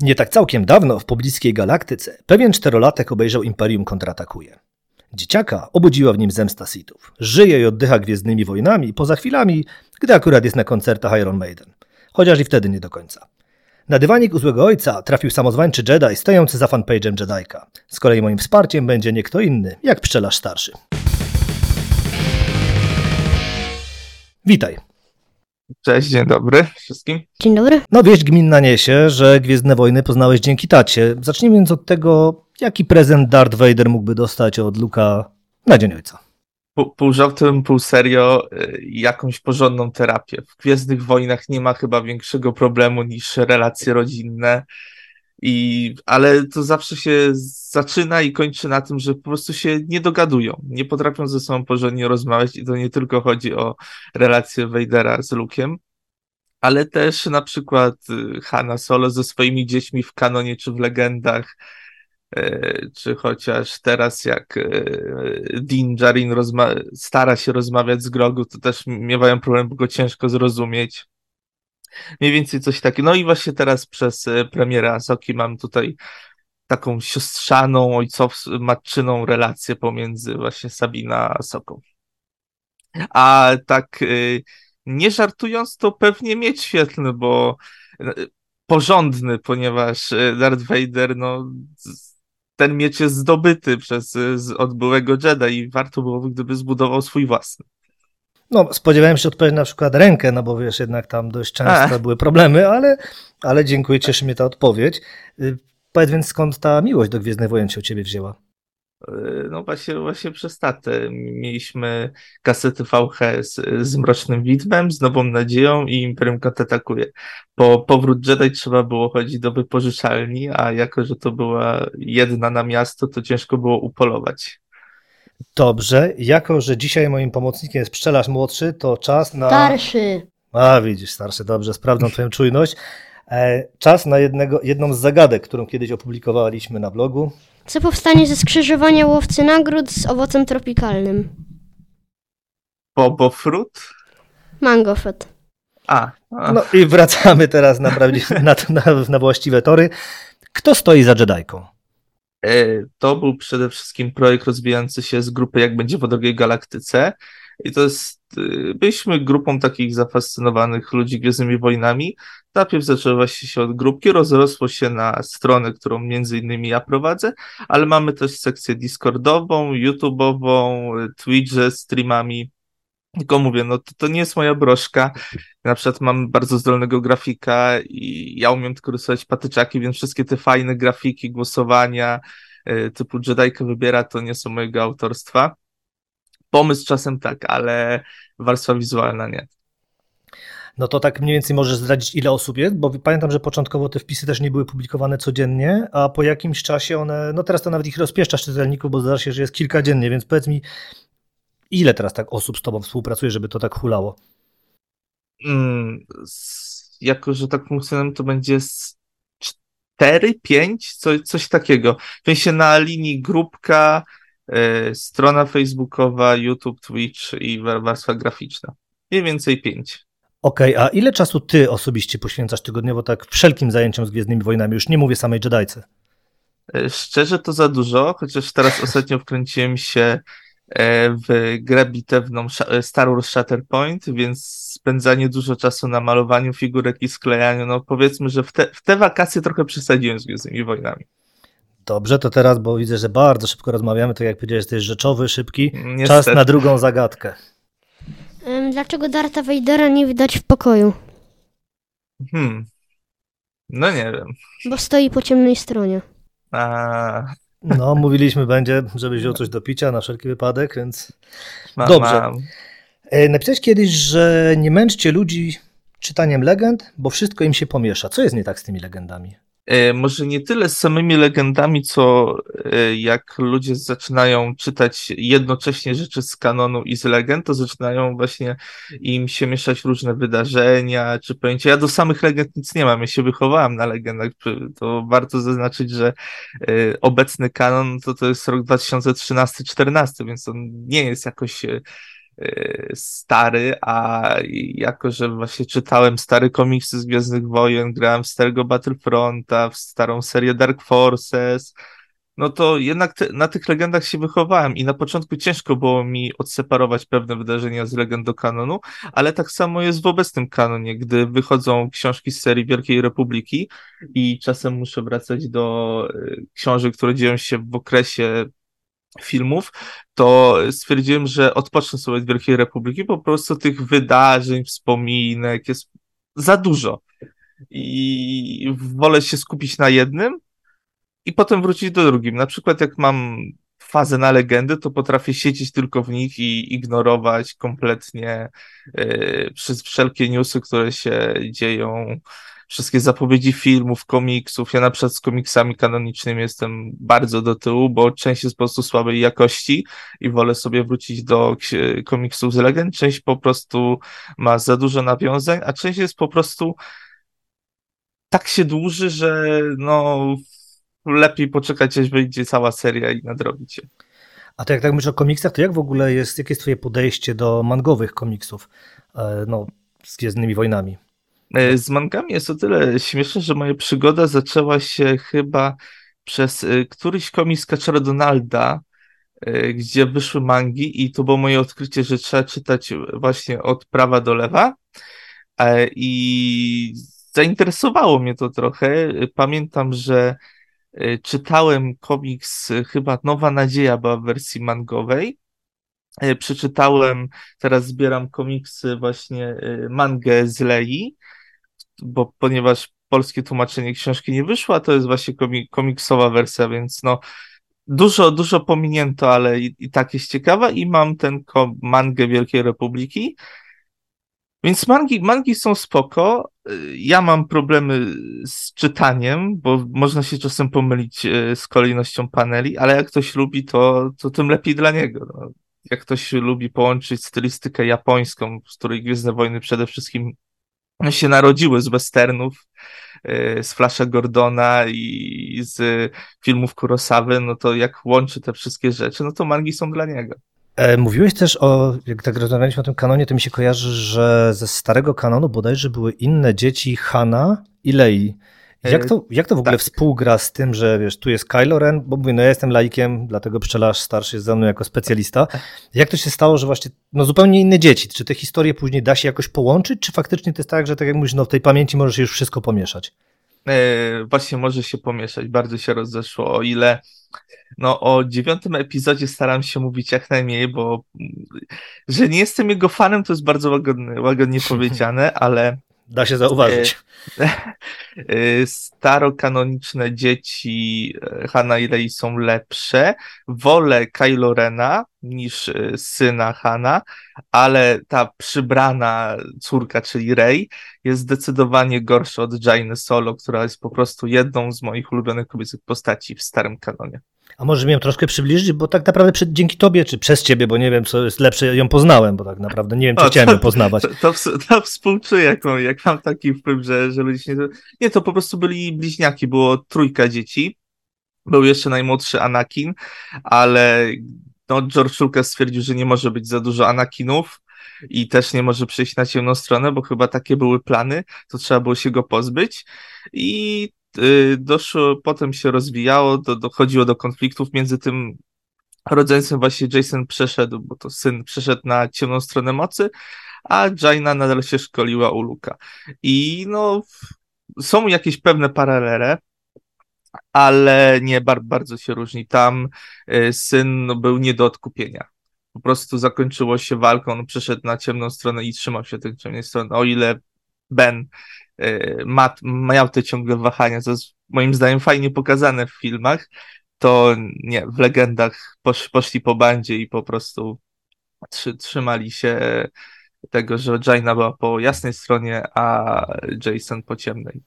Nie tak całkiem dawno w pobliskiej galaktyce pewien czterolatek obejrzał Imperium kontratakuje. Dzieciaka obudziła w nim zemsta Sithów. Żyje i oddycha gwiezdnymi wojnami poza chwilami, gdy akurat jest na koncertach Iron Maiden. Chociaż i wtedy nie do końca. Na dywanik u złego ojca trafił samozwańczy Jedi stojący za fanpage'em Jedajka. Z kolei moim wsparciem będzie nie kto inny, jak pszczelarz starszy. Witaj. Cześć, dzień dobry wszystkim. Dzień dobry. No wieść gminna niesie, że Gwiezdne Wojny poznałeś dzięki tacie. Zacznijmy więc od tego, jaki prezent Darth Vader mógłby dostać od Luka na Dzień Ojca. Pół, pół żartem, pół serio, y, jakąś porządną terapię. W Gwiezdnych Wojnach nie ma chyba większego problemu niż relacje rodzinne. I, ale to zawsze się zaczyna i kończy na tym, że po prostu się nie dogadują, nie potrafią ze sobą porządnie rozmawiać i to nie tylko chodzi o relację Vadera z Luke'em, ale też na przykład y, Hanna Solo ze swoimi dziećmi w kanonie czy w legendach, y, czy chociaż teraz jak y, Din Djarin stara się rozmawiać z Grogu, to też miewają problem, bo go ciężko zrozumieć. Mniej więcej coś takiego. No i właśnie teraz przez premierę Asoki mam tutaj taką siostrzaną, ojcowską, matczyną relację pomiędzy właśnie Sabina a Soką. A tak nie żartując, to pewnie mieć świetlny, bo e, porządny, ponieważ e, Darth Vader, no, ten miecz jest zdobyty przez e, od byłego Jedi i warto byłoby, gdyby zbudował swój własny. No, spodziewałem się odpowiedzieć na przykład rękę, no bo wiesz, jednak tam dość często a. były problemy, ale, ale dziękuję, cieszy mnie ta odpowiedź. Y, powiedz więc, skąd ta miłość do Gwiezdnej Wojen się u ciebie wzięła? Y, no właśnie, właśnie przez tatę. Mieliśmy kasety VHS z Mrocznym Widmem, z Nową Nadzieją i Imperium kontratakuje. Po powrót Jedi trzeba było chodzić do wypożyczalni, a jako, że to była jedna na miasto, to ciężko było upolować. Dobrze, jako, że dzisiaj moim pomocnikiem jest pszczelarz młodszy, to czas na... Starszy. A, widzisz, starszy, dobrze, sprawdzam twoją czujność. E, czas na jednego, jedną z zagadek, którą kiedyś opublikowaliśmy na blogu. Co powstanie ze skrzyżowania łowcy nagród z owocem tropikalnym? Bobo fruit? Mango fruit. A, a. No i wracamy teraz na, na, na, na właściwe tory. Kto stoi za Jedajką? E, to był przede wszystkim projekt rozwijający się z grupy Jak będzie w drugiej galaktyce. I to jest, y, byliśmy grupą takich zafascynowanych ludzi Gwiezdnymi Wojnami. Najpierw zaczęło właśnie się od grupki, rozrosło się na stronę, którą między innymi ja prowadzę, ale mamy też sekcję Discordową, YouTube'ową, Twitch ze streamami. Tylko mówię, no to, to nie jest moja broszka. Na przykład mam bardzo zdolnego grafika i ja umiem tylko rysować patyczaki, więc wszystkie te fajne grafiki, głosowania y, typu Jedajka wybiera, to nie są mojego autorstwa. Pomysł czasem tak, ale warstwa wizualna nie. No to tak mniej więcej możesz zdradzić, ile osób jest, bo pamiętam, że początkowo te wpisy też nie były publikowane codziennie, a po jakimś czasie one, no teraz to nawet ich rozpieszczasz czytelników, bo zdarza się, że jest kilka dziennie, więc powiedz mi, ile teraz tak osób z tobą współpracuje, żeby to tak hulało? Mm, jako, że tak funkcjonujemy, to będzie 4, 5, coś, coś takiego. W sensie na linii grupka, y, strona facebookowa, YouTube, Twitch i warstwa graficzna. Mniej więcej 5. Okej, okay, a ile czasu ty osobiście poświęcasz tygodniowo tak wszelkim zajęciom z Gwiezdnymi Wojnami? Już nie mówię samej Jedajce. E, szczerze to za dużo, chociaż teraz ostatnio wkręciłem się w grę bitewną e, Star Wars Shatterpoint, więc spędzanie dużo czasu na malowaniu figurek i sklejaniu, no powiedzmy, że w te, w te wakacje trochę przesadziłem z Gwiezdnymi Wojnami. Dobrze, to teraz, bo widzę, że bardzo szybko rozmawiamy, to jak powiedziałeś, to jest rzeczowy, szybki. Niestety. Czas na drugą zagadkę. Dlaczego Darta Vadera nie widać w pokoju? Hmm. No nie wiem. Bo stoi po ciemnej stronie. A... No, mówiliśmy będzie, żeby wziął coś do picia na wszelki wypadek, więc mam, dobrze. Mam. E, napisałeś kiedyś, że nie męczcie ludzi czytaniem legend, bo wszystko im się pomiesza. Co jest nie tak z tymi legendami? E, może nie tyle z samymi legendami, co e, jak ludzie zaczynają czytać jednocześnie rzeczy z kanonu i z legend, to zaczynają właśnie im się mieszać różne wydarzenia czy pojęcia. Ja do samych legend nic nie mam, ja się wychowałem na legendach. To warto zaznaczyć, że e, obecny kanon to, to jest rok 2013-14, więc on nie jest jakoś stary, a jako, że właśnie czytałem stare komiksy z Gwiezdnych Wojen, grałem w starego Battlefronta, w starą serię Dark Forces, no to jednak te, na tych legendach się wychowałem i na początku ciężko było mi odseparować pewne wydarzenia z legend do kanonu, ale tak samo jest w obecnym kanonie, gdy wychodzą książki z serii Wielkiej Republiki i czasem muszę wracać do y, książek, które dzieją się w okresie filmów, to stwierdziłem, że odpocznę sobie od Wielkiej Republiki, po prostu tych wydarzeń, wspominek jest za dużo. I wolę się skupić na jednym, i potem wrócić do drugim. Na przykład jak mam fazę na legendy, to potrafię siedzieć tylko w nich i ignorować kompletnie yy, przez wszelkie newsy, które się dzieją, wszystkie zapowiedzi filmów, komiksów. Ja na przykład z komiksami kanonicznymi jestem bardzo do tyłu, bo część jest po prostu słabej jakości i wolę sobie wrócić do komiksów z legend. Część po prostu ma za dużo nawiązań, a część jest po prostu tak się dłuży, że no lepiej poczekać, aż wyjdzie cała seria i nadrobić je. A to jak tak mówisz o komiksach, to jak w ogóle jest, jakie jest twoje podejście do mangowych komiksów, e, no, z Gwiezdnymi Wojnami? E, z mangami jest o tyle śmieszne, że moja przygoda zaczęła się chyba przez e, któryś komiks Kaczora Donalda, gdzie wyszły mangi i to było moje odkrycie, że trzeba czytać właśnie od prawa do lewa i zainteresowało mnie to trochę. Pamiętam, że czytałem komiks, chyba Nowa Nadzieja była w wersji mangowej. Przeczytałem, teraz zbieram komiksy właśnie mangę z Lei, bo ponieważ polskie tłumaczenie książki nie wyszło, to jest właśnie komiksowa wersja, więc no dużo, dużo pominięto, ale i, i tak jest ciekawa i mam ten mangę Wielkiej Republiki więc mangi, mangi są spoko. Ja mam problemy z czytaniem, bo można się czasem pomylić e, z kolejnością paneli, ale jak ktoś lubi, to, to tym lepiej dla niego. No. Jak ktoś lubi połączyć stylistykę japońską, z której Gwiezdne Wojny przede wszystkim się narodziły z westernów, e, z Flasha Gordona i z filmów Kurosawy, no to jak łączy te wszystkie rzeczy, no to mangi są dla niego. E, mówiłeś też o, jak tak rozmawialiśmy o tym kanonie, to mi się kojarzy, że ze starego kanonu bodajże były inne dzieci Hana i Lei. Jak to, jak to w ogóle tak. współgra z tym, że wiesz, tu jest Kylo Ren, bo mówię, no ja jestem laikiem, dlatego pszczelarz starszy jest ze mną jako specjalista. Jak to się stało, że właśnie no zupełnie inne dzieci? Czy te historie później da się jakoś połączyć, czy faktycznie to jest tak, że tak jak mówisz, no w tej pamięci możesz już wszystko pomieszać? E, właśnie może się pomieszać, bardzo się rozeszło, o ile no o dziewiątym epizodzie staram się mówić jak najmniej, bo że nie jestem jego fanem, to jest bardzo łagodnie, łagodnie powiedziane, ale Da się zauważyć. E, e, starokanoniczne dzieci Hanna i Rey są lepsze. Wolę Kylo Rena niż syna Hanna, ale ta przybrana córka, czyli Rey, jest zdecydowanie gorsza od Jainy Solo, która jest po prostu jedną z moich ulubionych kobiecych postaci w starym kanonie. A może ją troszkę przybliżyć, bo tak naprawdę dzięki tobie, czy przez ciebie, bo nie wiem, co jest lepsze, ją poznałem, bo tak naprawdę nie wiem, czy o, chciałem to, ją poznawać. To, to, to współczuję, jak mam, jak mam taki wpływ, że, że ludzie nie... Nie, to po prostu byli bliźniaki, było trójka dzieci. Był jeszcze najmłodszy Anakin, ale no, George Lucas stwierdził, że nie może być za dużo Anakinów i też nie może przejść na ciemną stronę, bo chyba takie były plany, to trzeba było się go pozbyć. I doszło, potem się rozwijało, do, dochodziło do konfliktów między tym rodzeństwem właśnie Jason przeszedł, bo to syn przeszedł na ciemną stronę mocy, a Jaina nadal się szkoliła u Luka. I no, są jakieś pewne paralele, ale nie, bardzo się różni. Tam y, syn no, był nie do odkupienia. Po prostu zakończyło się walką, on przeszedł na ciemną stronę i trzymał się tej ciemnej strony. O ile Ben y, miał te ciągle wahania, co jest moim zdaniem fajnie pokazane w filmach, to nie, w legendach posz, poszli po bandzie i po prostu trzy, trzymali się tego, że Jaina była po jasnej stronie, a Jason po ciemnej.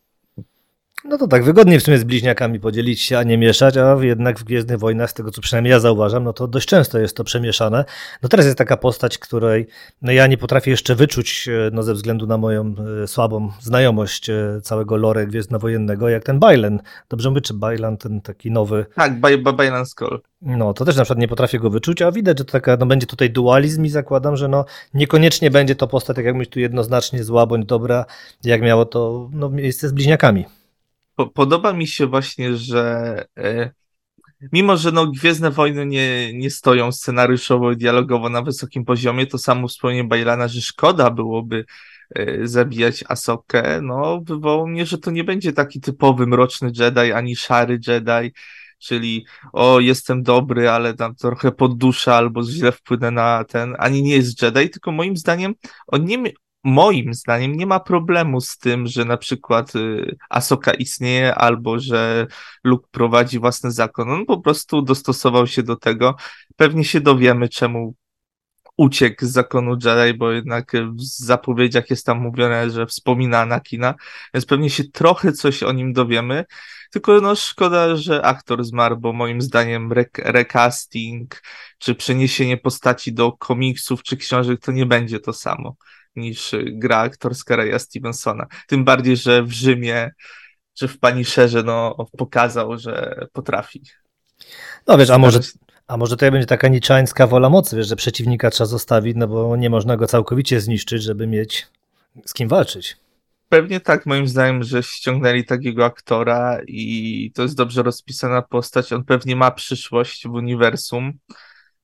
No to tak, wygodnie w sumie z bliźniakami podzielić się, a nie mieszać, a jednak w Gwiezdnych Wojnach, z tego co przynajmniej ja zauważam, no to dość często jest to przemieszane. No teraz jest taka postać, której no ja nie potrafię jeszcze wyczuć, e, no ze względu na moją e, słabą znajomość e, całego lore Gwiezdnowojennego, jak ten Bailen. Dobrze mówię, czy Bailan, ten taki nowy... Tak, Bailan Skull. No, to też na przykład nie potrafię go wyczuć, a widać, że to taka, no będzie tutaj dualizm i zakładam, że no niekoniecznie będzie to postać, tak jak mówisz, tu jednoznacznie zła bądź dobra, jak miało to no, miejsce z bliźniakami podoba mi się właśnie, że e, mimo, że no, Gwiezdne Wojny nie, nie stoją scenariuszowo i dialogowo na wysokim poziomie, to samo wspomnienie Bajlana, że szkoda byłoby e, zabijać Asokę, no wywołało mnie, że to nie będzie taki typowy mroczny Jedi, ani szary Jedi, czyli o, jestem dobry, ale tam trochę podduszę albo źle wpłynę na ten, ani nie jest Jedi, tylko moim zdaniem on nie, moim zdaniem nie ma problemu z tym, że na przykład y, Asoka istnieje albo że Luke prowadzi własny zakon. On po prostu dostosował się do tego. Pewnie się dowiemy, czemu uciekł z zakonu Jedi, bo jednak w zapowiedziach jest tam mówione, że wspomina Anakina, więc pewnie się trochę coś o nim dowiemy. Tylko no szkoda, że aktor zmarł, bo moim zdaniem re recasting czy przeniesienie postaci do komiksów czy książek to nie będzie to samo niż gra aktorska Raya Stevensona. Tym bardziej, że w Rzymie czy w Paniszerze no, pokazał, że potrafi. No wiesz, a może, a może to będzie taka niczańska wola mocy, wiesz, że przeciwnika trzeba zostawić, no bo nie można go całkowicie zniszczyć, żeby mieć z kim walczyć. Pewnie tak, moim zdaniem, że ściągnęli takiego aktora i to jest dobrze rozpisana postać. On pewnie ma przyszłość w uniwersum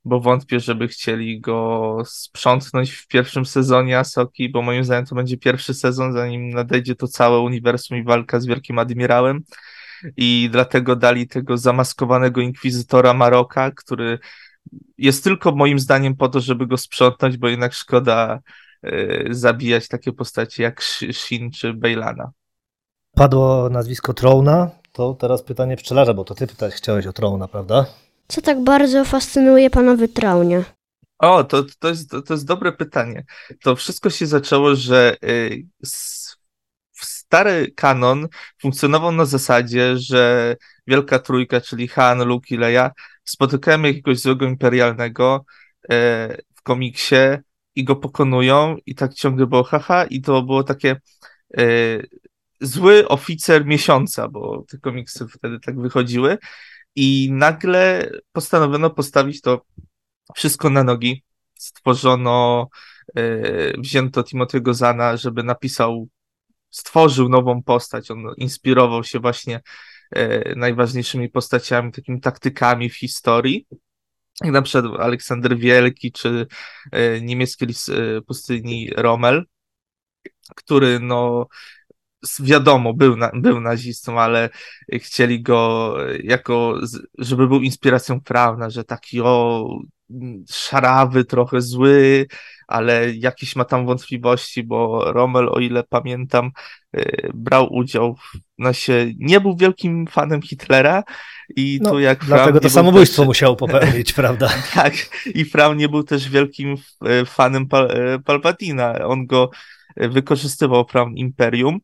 bo wątpię, żeby chcieli go sprzątnąć w pierwszym sezonie Asoki, bo moim zdaniem to będzie pierwszy sezon, zanim nadejdzie to całe uniwersum i walka z Wielkim Admirałem. I dlatego dali tego zamaskowanego inkwizytora Maroka, który jest tylko moim zdaniem po to, żeby go sprzątnąć, bo jednak szkoda y, zabijać takie postacie jak Shin czy Bejlana. Padło nazwisko Trona, to teraz pytanie pszczelarza, bo to ty pytać chciałeś o Trona, prawda? Co tak bardzo fascynuje pana w Traunie? O, to, to, jest, to jest dobre pytanie. To wszystko się zaczęło, że y, stary kanon funkcjonował na zasadzie, że Wielka Trójka, czyli Han, Luke i Leia, spotykają jakiegoś złego imperialnego y, w komiksie i go pokonują i tak ciągle było haha i to było takie y, zły oficer miesiąca, bo te komiksy wtedy tak wychodziły i nagle postanowiono postawić to wszystko na nogi. Stworzono, yy, wzięto Timothy'ego Zana, żeby napisał, stworzył nową postać. On inspirował się właśnie yy, najważniejszymi postaciami, takimi taktykami w historii. Jak na przykład Aleksander Wielki, czy yy, niemiecki lis pustyni Rommel, który no wiadomo, był, na, był nazistą, ale chcieli go jako, żeby był inspiracją prawna, że taki o szarawy, trochę zły, ale jakieś ma tam wątpliwości, bo Rommel, o ile pamiętam, y, brał udział w nosie, nie był wielkim fanem Hitlera i no, tu jak Dlatego to samobójstwo też... musiał popełnić, prawda? tak, i Fram nie był też wielkim y, fanem Pal y, Palpatina. On go wykorzystywał Fram Imperium,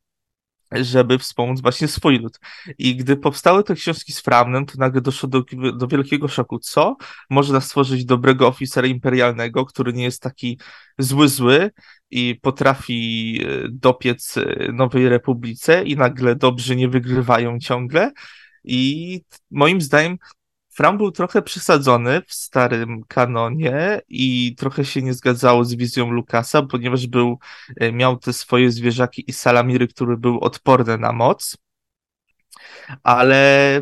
żeby wspomóc właśnie swój lud. I gdy powstały te książki z Framnem, to nagle doszło do, do wielkiego szoku. Co? Można stworzyć dobrego oficera imperialnego, który nie jest taki zły, zły i potrafi e, dopiec e, Nowej Republice i nagle dobrzy nie wygrywają ciągle. I moim zdaniem Fram był trochę przesadzony w starym kanonie i trochę się nie zgadzało z wizją Lukasa, ponieważ był, e, miał te swoje zwierzaki i salamiry, który był odporny na moc, ale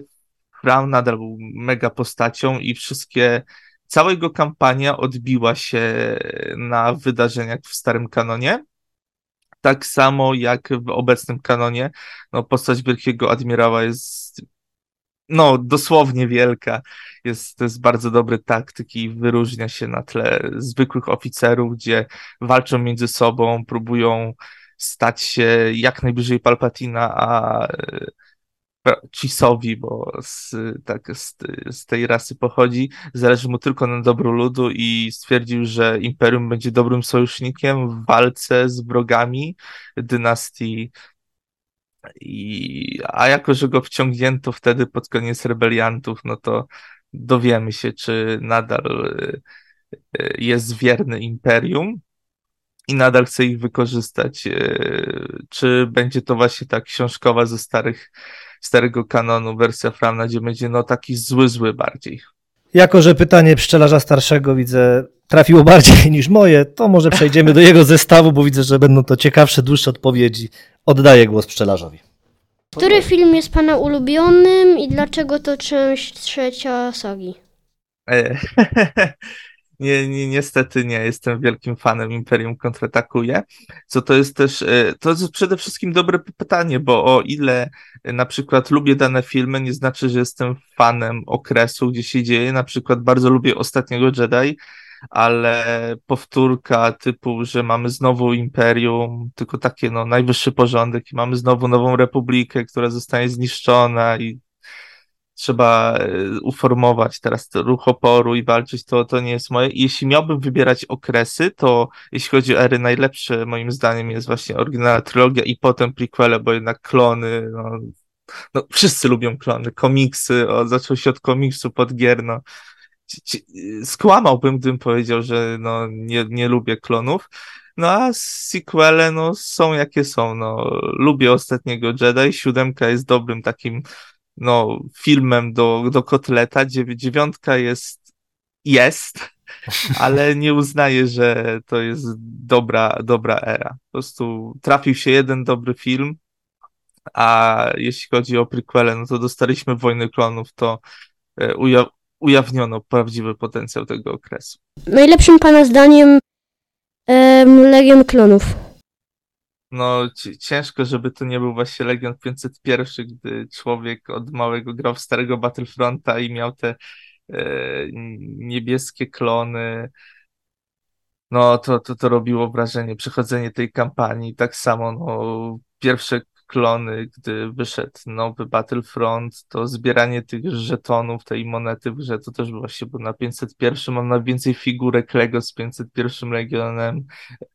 Fram nadal był mega postacią i wszystkie, cała jego kampania odbiła się na wydarzeniach w starym kanonie. Tak samo jak w obecnym kanonie, no postać Wielkiego Admirała jest no, dosłownie wielka. Jest, to jest bardzo dobry taktyk i wyróżnia się na tle zwykłych oficerów, gdzie walczą między sobą, próbują stać się jak najbliżej Palpatina, a Chisowi, bo z, tak, z, z, tej rasy pochodzi, zależy mu tylko na dobru ludu i stwierdził, że Imperium będzie dobrym sojusznikiem w walce z wrogami dynastii I, a jako, że go wciągnięto wtedy pod koniec rebeliantów, no to dowiemy się, czy nadal jest wierny imperium i nadal chce ich wykorzystać. Czy będzie to właśnie ta książkowa ze starych, starego kanonu wersja Framna, gdzie będzie no taki zły, zły bardziej. Jako, że pytanie pszczelarza starszego widzę trafiło bardziej niż moje, to może przejdziemy do jego zestawu, bo widzę, że będą to ciekawsze, dłuższe odpowiedzi. Oddaję głos pszczelarzowi. Który film jest pana ulubionym i dlaczego to część trzecia sagi? E, nie, nie, niestety nie jestem wielkim fanem Imperium kontratakuje. Co to jest też, e, to jest przede wszystkim dobre pytanie, bo o ile na przykład lubię dane filmy, nie znaczy, że jestem fanem okresu, gdzie się dzieje. Na przykład bardzo lubię Ostatniego Jedi, ale powtórka typu, że mamy znowu imperium, tylko takie no najwyższy porządek i mamy znowu nową republikę, która zostanie zniszczona i trzeba e, uformować teraz ruch oporu i walczyć, to, to nie jest moje. Jeśli miałbym wybierać okresy, to jeśli chodzi o ery, najlepsze moim zdaniem jest właśnie oryginalna trylogia i potem prequele, bo jednak klony, no, no wszyscy lubią klony, komiksy, o, zaczął się od komiksu pod gier, no skłamałbym, gdybym powiedział, że no, nie, nie lubię klonów. No a sequele no, są jakie są. No, lubię ostatniego Jedi. Siódemka jest dobrym takim no, filmem do, do kotleta. Dziewiątka jest jest, ale nie uznaję, że to jest dobra, dobra era. Po prostu trafił się jeden dobry film, a jeśli chodzi o prequele, no to dostaliśmy Wojny Klonów, to e, ujawniono prawdziwy potencjał tego okresu. Najlepszym pana zdaniem em, Legion Klonów. No, ciężko, żeby to nie był właśnie Legion 501, gdy człowiek od małego grał w starego Battlefronta i miał te e, niebieskie klony. No, to, to, to robiło wrażenie, przechodzenie tej kampanii. Tak samo, no, pierwsze klony, gdy wyszedł nowy Battlefront, to zbieranie tych żetonów, tej monety w to też właśnie było na 501. Mam na więcej figurek Lego z 501 Legionem.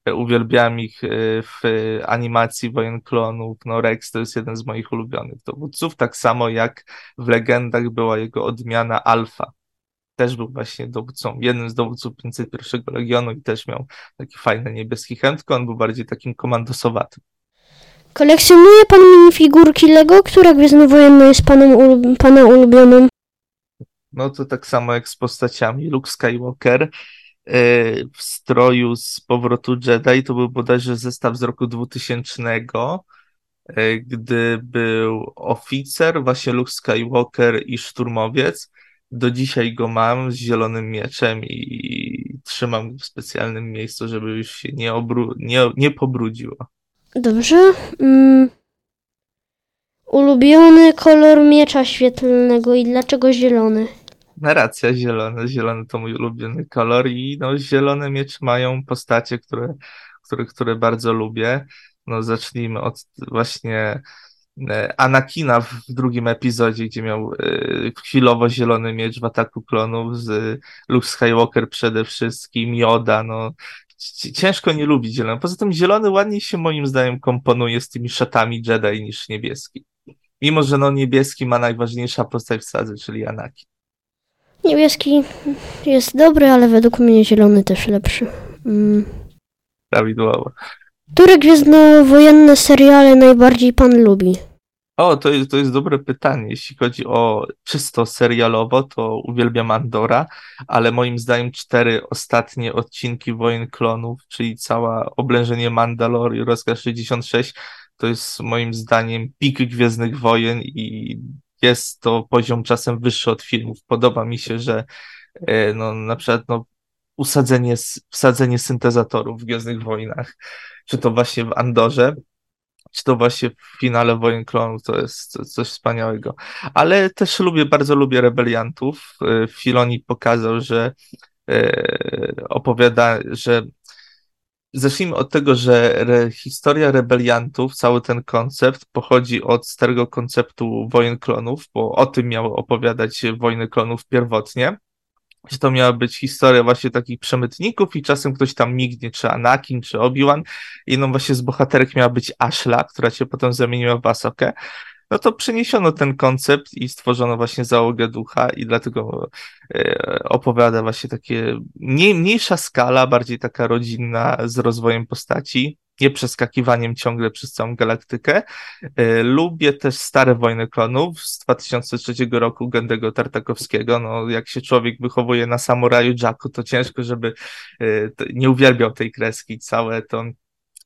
E, uwielbiam ich e, w animacji Wojen Klonów. No Rex to jest jeden z moich ulubionych dowódców, tak samo jak w Legendach była jego odmiana Alfa też był właśnie dowódcą, jednym z dowódców 501 Legionu i też miał taki fajny niebieski chętko, on był bardziej takim komandosowatym. Kolekcjonuje pan minifigurki Lego? Która Gwiezdnowojenna jest panem ulu pana ulubioną? No to tak samo jak z postaciami. Luke Skywalker e, w stroju z powrotu Jedi to był bodajże zestaw z roku 2000, e, gdy był oficer, właśnie Luke Skywalker i szturmowiec. Do dzisiaj go mam z zielonym mieczem i trzymam w specjalnym miejscu, żeby już się nie, nie, nie pobrudziło. Dobrze. Mm. Ulubiony kolor miecza świetlnego i dlaczego zielony? Racja, zielony. Zielony to mój ulubiony kolor i no, zielone miecze mają postacie, które, które, które bardzo lubię. No, zacznijmy od właśnie e, Anakina w drugim epizodzie, gdzie miał e, chwilowo zielony miecz w ataku klonów, z Luke Skywalker przede wszystkim, Yoda, no ciężko nie lubić zielony. Poza tym zielony ładniej się moim zdaniem komponuje z tymi szatami Jedi niż niebieski. Mimo, że no niebieski ma najważniejsza postać w sadze, czyli Anakin. Niebieski jest dobry, ale według mnie zielony też lepszy. Mm. Prawidłowo. Które gwiezdnowojenne seriale najbardziej pan lubi? O, to jest, to jest dobre pytanie. Jeśli chodzi o czysto serialowo, to uwielbiam Andora, ale moim zdaniem cztery ostatnie odcinki Wojen Klonów, czyli cała oblężenie Mandalor i rozkaz 66, to jest moim zdaniem pik Gwiezdnych Wojen i jest to poziom czasem wyższy od filmów. Podoba mi się, że e, no, na przykład no, usadzenie, wsadzenie syntezatorów w Gwiezdnych Wojnach, czy to właśnie w Andorze, czy to właśnie w finale Wojen Klonów to jest coś wspaniałego. Ale też lubię, bardzo lubię rebeliantów. Y, Filoni pokazał, że y, opowiada, że Zacznijmy od tego, że re, historia rebeliantów, cały ten koncept pochodzi od starego konceptu wojen klonów, bo o tym miały opowiadać wojny klonów pierwotnie. Że to miała być historia właśnie takich przemytników i czasem ktoś tam mignie, czy Anakin, czy Obi-Wan. Jedną właśnie z bohaterek miała być Ashla, która się potem zamieniła w Asokę. No to przeniesiono ten koncept i stworzono właśnie załogę ducha i dlatego e, opowiada właśnie takie mniej, mniejsza skala, bardziej taka rodzinna z rozwojem postaci nie przeskakiwaniem ciągle przez całą galaktykę. E, lubię też stare Wojny Klonów z 2003 roku Gędego Tartakowskiego. No, jak się człowiek wychowuje na samuraju Jacku, to ciężko, żeby e, nie uwielbiał tej kreski. Całe to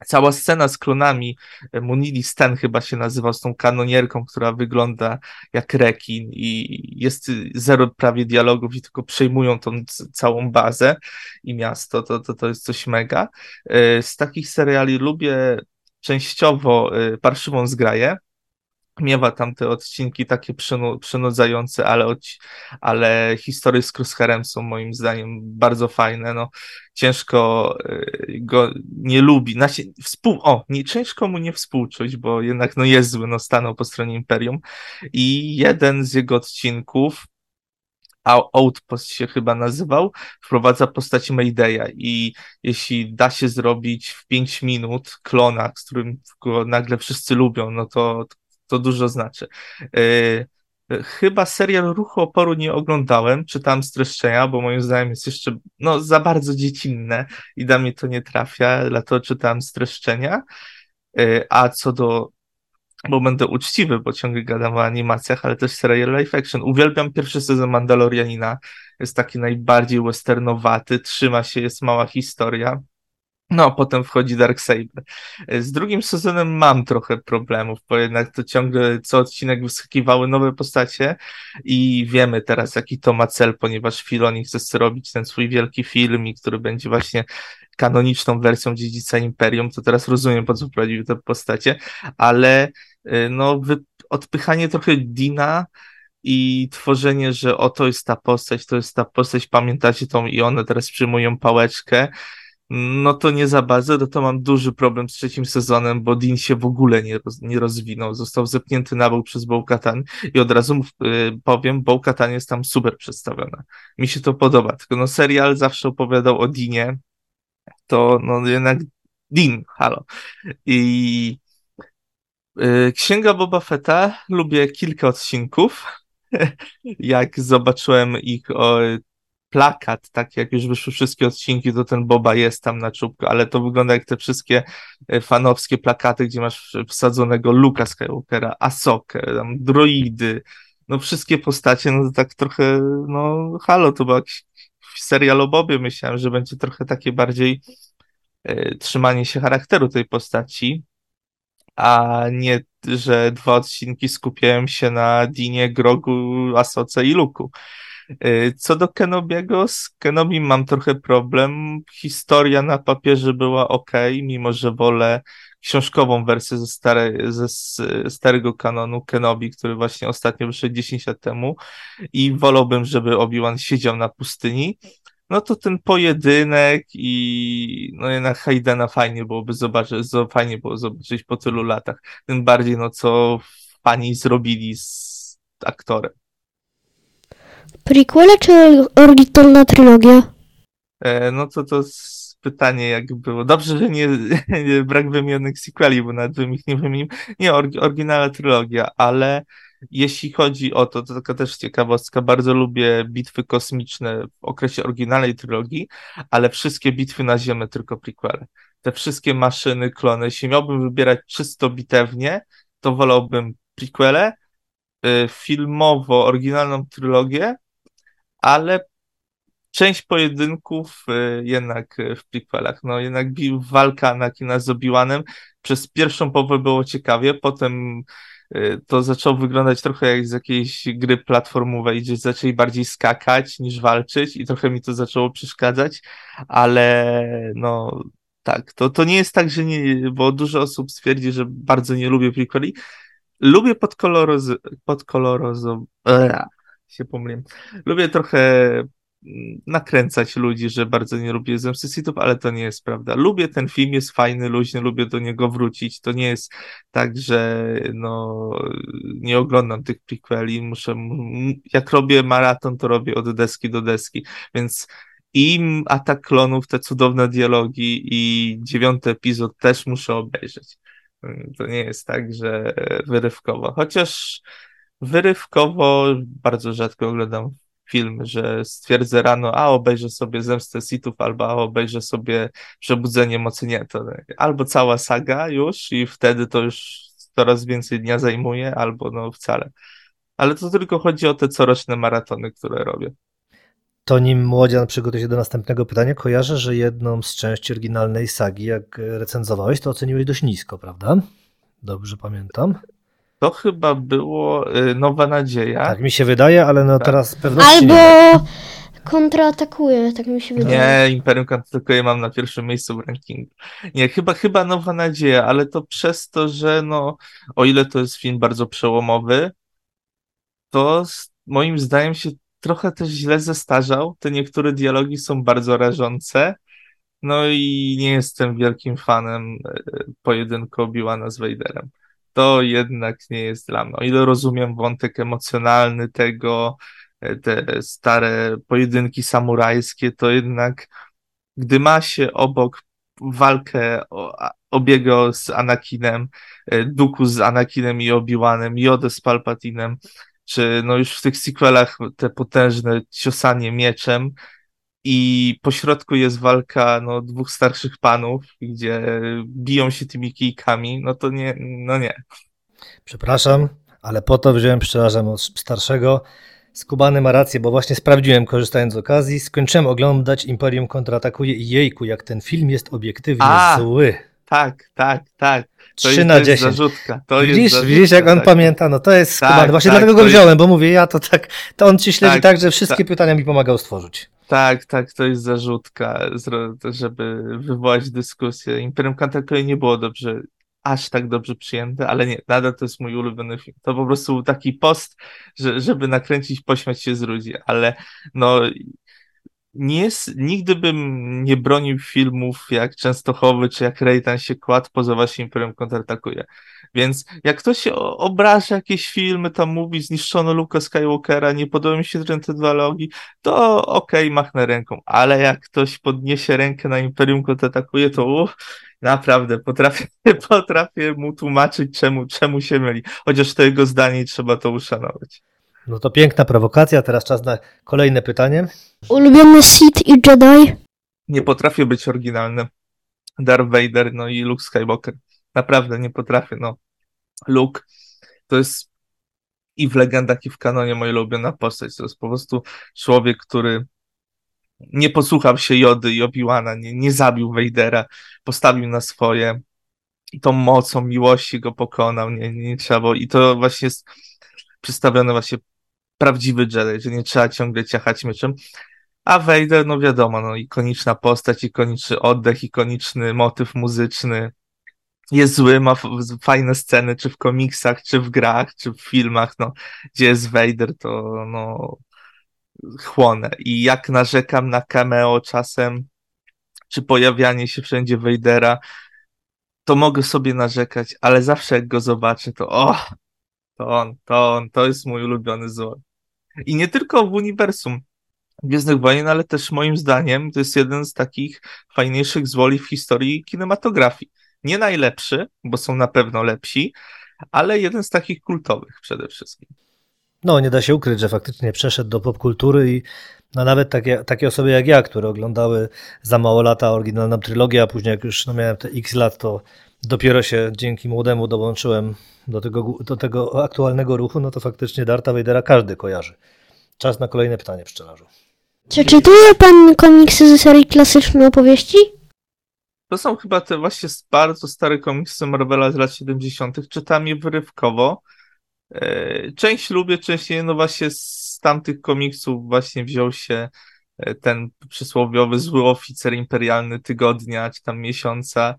Cała scena z klonami, e, Munili Sten chyba się nazywał, z tą kanonierką, która wygląda jak rekin i jest zero prawie dialogów i tylko przejmują tą całą bazę i miasto, to, to, to jest coś mega. E, z takich seriali lubię częściowo e, Parszywą Zgraję, miewa tam te odcinki takie przynu, przynudzające, ale, od, ale historie z Crosshairem są moim zdaniem bardzo fajne. No, ciężko y, go nie lubi. Znaczy, współ, o, nie, ciężko mu nie współczuć, bo jednak no, jest zły, no, stanął po stronie Imperium. I jeden z jego odcinków, Outpost się chyba nazywał, wprowadza postać Maydaya i jeśli da się zrobić w 5 minut klona, z którym go nagle wszyscy lubią, no to to dużo znaczy. Yy, chyba serial Ruchu Oporu nie oglądałem, czytałem streszczenia, bo moim zdaniem jest jeszcze no, za bardzo dziecinne i dla mnie to nie trafia, dlatego czytałem streszczenia. Yy, a co do bo będę uczciwy, bo ciągle gadam o animacjach, ale też serial live action. Uwielbiam pierwszy sezon Mandalorianina. Jest taki najbardziej westernowaty, trzyma się, jest mała historia. No, potem wchodzi Darksaber. Z drugim sezonem mam trochę problemów, bo jednak to ciągle co odcinek wyskakiwały nowe postacie i wiemy teraz, jaki to ma cel, ponieważ Filoni chce zrobić ten swój wielki film, który będzie właśnie kanoniczną wersją Dziedzica Imperium, to teraz rozumiem, po co prowadził te postacie, ale y, no, odpychanie trochę Dina i tworzenie, że oto jest ta postać, to jest ta postać, pamiętacie tą i one teraz przyjmują pałeczkę, no to nie za bardzo, no to mam duży problem z trzecim sezonem, bo Dean się w ogóle nie, roz, nie rozwinął. Został zepnięty na bok przez Bo-Katan i od razu y, powiem, Bo-Katan jest tam super przedstawiona. Mi się to podoba, tylko no serial zawsze opowiadał o Deanie, to no jednak Dean, halo. I y, Księga Boba Fetta, lubię kilka odcinków. Jak zobaczyłem ich o plakat, tak jak już wyszły wszystkie odcinki, to ten Boba jest tam na czubku, ale to wygląda jak te wszystkie e, fanowskie plakaty, gdzie masz wsadzonego Luka Skywalkera, Asokę, tam droidy, no wszystkie postacie, no tak trochę, no halo, to był jakiś serial o Bobie, myślałem, że będzie trochę takie bardziej e, trzymanie się charakteru tej postaci, a nie, że dwa odcinki skupiają się na Dinie, Grogu, Asoce i Luku. Y, co do Kenobiego, z Kenobi mam trochę problem. Historia na papierze była ok, mimo że wolę książkową wersję ze, stare, ze starego kanonu Kenobi, który właśnie ostatnio wyszedł 10 lat temu i wolałbym, żeby Obi-Wan siedział na pustyni. No to ten pojedynek i no jednak Haydena fajnie byłoby zobaczyć, fajnie było zobaczyć po tylu latach. Tym bardziej, no co fani zrobili z aktorem. Prequele czy oryginalna trylogia? E, no to to pytanie jak było. Dobrze, że nie, nie brak wymienionych sequeli, bo nawet bym ich nie wymienił. Nie, or, oryginalna trylogia, ale jeśli chodzi o to, to taka też ciekawostka, bardzo lubię bitwy kosmiczne w okresie oryginalnej trylogii, ale wszystkie bitwy na Ziemię tylko prequele. Te wszystkie maszyny, klony, jeśli miałbym wybierać czysto bitewnie, to wolałbym prequele, filmowo oryginalną trylogię, ale część pojedynków y, jednak y, w prequelach, no jednak walka Anakina z Obi-Wanem przez pierwszą połowę było ciekawie, potem y, to zaczęło wyglądać trochę jak z jakiejś gry platformowej, gdzie zaczęli bardziej skakać niż walczyć i trochę mi to zaczęło przeszkadzać, ale no tak, to, to nie jest tak, że nie, bo dużo osób stwierdzi, że bardzo nie lubię prequeli. Lubię podkoloroz... podkolorozo się pomyliłem. Lubię trochę nakręcać ludzi, że bardzo nie lubię Zemsty Sithów, ale to nie jest prawda. Lubię ten film, jest fajny, luźny, lubię do niego wrócić. To nie jest tak, że no, nie oglądam tych prequeli, muszę, jak robię maraton, to robię od deski do deski, więc i Atak Klonów, te cudowne dialogi i dziewiąty epizod też muszę obejrzeć. To nie jest tak, że wyrywkowo. Chociaż wyrywkowo bardzo rzadko oglądam film, że stwierdzę rano, a obejrzę sobie Zemstę Sithów, albo a obejrzę sobie Przebudzenie Mocy. Nie, to albo cała saga już i wtedy to już coraz więcej dnia zajmuje, albo no wcale. Ale to tylko chodzi o te coroczne maratony, które robię. To nim Młodzian przygotuje się do następnego pytania, kojarzę, że jedną z części oryginalnej sagi, jak recenzowałeś, to oceniłeś dość nisko, prawda? Dobrze pamiętam. To chyba było y, Nowa Nadzieja. Tak mi się wydaje, ale no tak. teraz pewności Albo kontratakuje, tak mi się wydaje. Nie, Imperium kontratakuje mam na pierwszym miejscu w rankingu. Nie, chyba, chyba Nowa Nadzieja, ale to przez to, że no, o ile to jest film bardzo przełomowy, to moim zdaniem się trochę też źle zestarzał. Te niektóre dialogi są bardzo rażące. No i nie jestem wielkim fanem e, pojedynku Obi-Wana z Vaderem to jednak nie jest dla mnie. O ile rozumiem wątek emocjonalny tego, e, te stare pojedynki samurajskie, to jednak gdy ma się obok walkę Obiego z Anakinem, e, Duku z Anakinem i Obi-Wanem, Jodę z Palpatinem, czy no już w tych sequelach te potężne ciosanie mieczem, i po środku jest walka no, dwóch starszych panów, gdzie biją się tymi kijkami, no to nie, no nie. Przepraszam, ale po to wziąłem pszczelarzem od starszego. Skubany ma rację, bo właśnie sprawdziłem, korzystając z okazji, skończyłem oglądać Imperium kontratakuje i jejku, jak ten film jest obiektywnie A, zły. Tak, tak, tak. To 3 jest, na 10. Zarzutka. To widzisz, jest zarzutka, widzisz, jak on tak. pamięta, no to jest skubany. Właśnie tak, dlatego go wziąłem, jest... bo mówię, ja to tak, to on ci śledzi tak, tak że wszystkie tak. pytania mi pomagał stworzyć. Tak, tak, to jest zarzutka, żeby wywołać dyskusję. Imperium Kantakoi nie było dobrze, aż tak dobrze przyjęte, ale nie, nadal to jest mój ulubiony film. To po prostu był taki post, że, żeby nakręcić, pośmiać się z ludzi, ale no nie jest, nigdy bym nie bronił filmów jak Częstochowy czy jak Rejtan się kładł poza właśnie Imperium kontratakuje. Więc jak ktoś obraża jakieś filmy, tam mówi zniszczono Luka Skywalkera, nie podoba mi się te dialogi, to okej, okay, machnę ręką. Ale jak ktoś podniesie rękę na Imperium kontratakuje, to uff, naprawdę potrafię, potrafię mu tłumaczyć, czemu, czemu się myli. Chociaż to jego zdanie trzeba to uszanować. No to piękna prowokacja, teraz czas na kolejne pytanie. Ulubiony Sith i Jedi? Nie potrafię być oryginalny. Darth Vader, no i Luke Skywalker. Naprawdę nie potrafię, no. Luke to jest i w legendach, i w kanonie moja ulubiona postać. To jest po prostu człowiek, który nie posłuchał się Jody i Obi-Wana, nie, nie zabił Vadera, postawił na swoje i tą mocą miłości go pokonał, nie, nie trzeba było. I to właśnie jest przedstawione właśnie prawdziwy Jedi, że nie trzeba ciągle ciachać mieczem. A Vader, no wiadomo, no ikoniczna postać, ikoniczny oddech, ikoniczny motyw muzyczny. Jest zły, ma fajne sceny, czy w komiksach, czy w grach, czy w filmach, no, gdzie jest Vader, to no, chłonę. I jak narzekam na cameo czasem, czy pojawianie się wszędzie Vadera, to mogę sobie narzekać, ale zawsze jak go zobaczę, to o, to on, to on, to jest mój ulubiony zło. I nie tylko w uniwersum Gwiezdnych Wojen, ale też moim zdaniem to jest jeden z takich fajniejszych zwoli w historii kinematografii. Nie najlepszy, bo są na pewno lepsi, ale jeden z takich kultowych przede wszystkim. No, nie da się ukryć, że faktycznie przeszedł do popkultury i no, nawet takie, takie osoby jak ja, które oglądały za mało lata oryginalną trylogię, a później jak już no, miałem te x lat, to dopiero się dzięki młodemu dołączyłem do tego, do tego aktualnego ruchu, no to faktycznie Darta Vadera każdy kojarzy. Czas na kolejne pytanie, pszczelarzu. Czy czytuje pan komiksy ze serii klasycznej opowieści? To są chyba te właśnie bardzo stare komiksy Marvela z lat 70. Czytam je wyrywkowo. E, część lubię, część nie. No właśnie z tamtych komiksów właśnie wziął się e, ten przysłowiowy zły oficer imperialny tygodnia, czy tam miesiąca